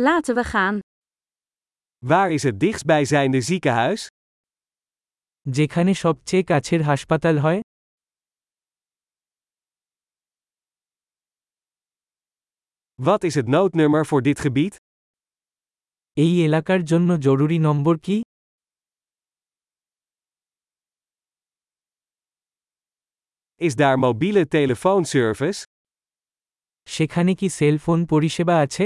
Laten we gaan. Waar is het dichtstbijzijnde ziekenhuis? যেখানে সবচেয়ে কাছের হাসপাতাল হয় Wat is het noodnummer voor dit gebied? এই এলাকার জন্য জরুরি নম্বর কি Is daar mobiele telefoonservice? সেখানে কি সেল ফোন পরিষেবা আছে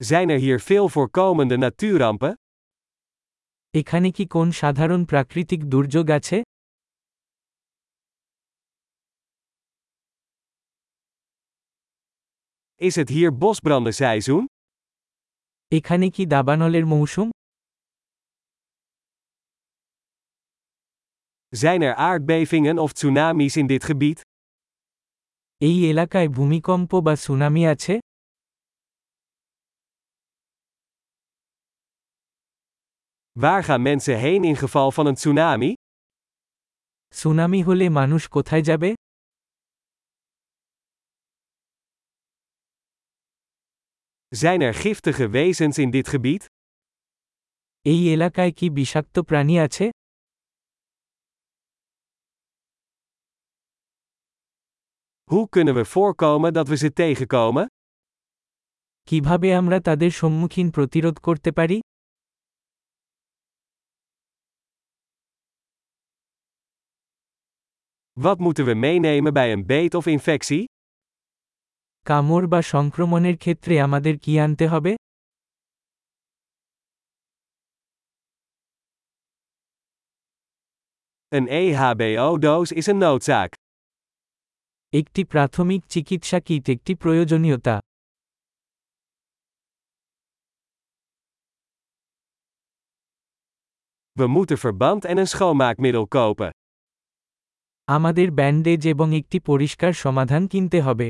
Zijn er hier veel voorkomende natuurrampen? এখানে কি কোন সাধারণ প্রাকৃতিক দুর্যোগ আছে Is het hier bosbrandenseizoen? এখানে কি দাবানলের মৌসুম Zijn er aardbevingen of tsunamis in dit gebied? এই এলাকায় ভূমিকম্প বা সুনামি আছে Waar gaan mensen heen in geval van een tsunami? Tsunami হলে মানুষ কোথায় যাবে Zijn er giftige wezens in dit gebied? এই এলাকায় কি বিষাক্ত প্রাণী আছে Hoe kunnen we voorkomen dat we ze tegenkomen? কিভাবে আমরা তাদের সম্মুখীন প্রতিরোধ করতে পারি Wat moeten we meenemen bij een beet of infectie? কামড় বা সংক্রমণের ক্ষেত্রে আমাদের কি আনতে হবে Een E EHBO-doos is een noodzaak. একটি প্রাথমিক চিকিৎসা কিট একটি প্রয়োজনীয়তা We moeten verband en een schoonmaakmiddel kopen. আমাদের ব্যান্ডেজ এবং একটি পরিষ্কার সমাধান কিনতে হবে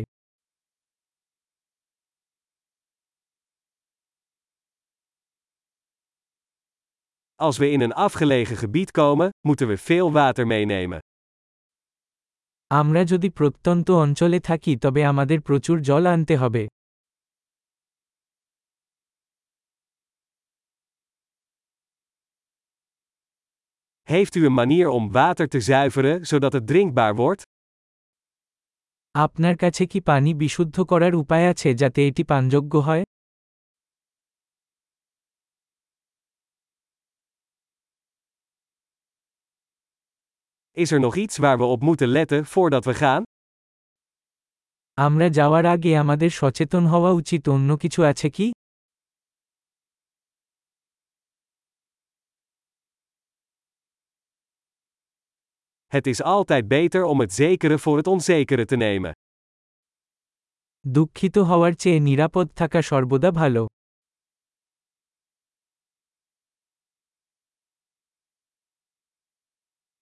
Als we in een afgelegen gebied komen, moeten we veel water meenemen. আমরা যদি প্রত্যন্ত অঞ্চলে থাকি তবে আমাদের প্রচুর জল আনতে হবে Heeft u een manier om water te zuiveren zodat het drinkbaar wordt? আপনার কাছে কি পানি বিশুদ্ধ করার উপায় আছে যাতে এটি পানযোগ্য হয় Is er nog iets waar we op moeten letten voordat we gaan? আমরা যাওয়ার আগে আমাদের সচেতন হওয়া উচিত অন্য কিছু আছে কি Het is altijd beter om het zekere voor het onzekere te nemen. দুঃখিত হওয়ার চেয়ে নিরাপদ থাকা সর্বদা ভালো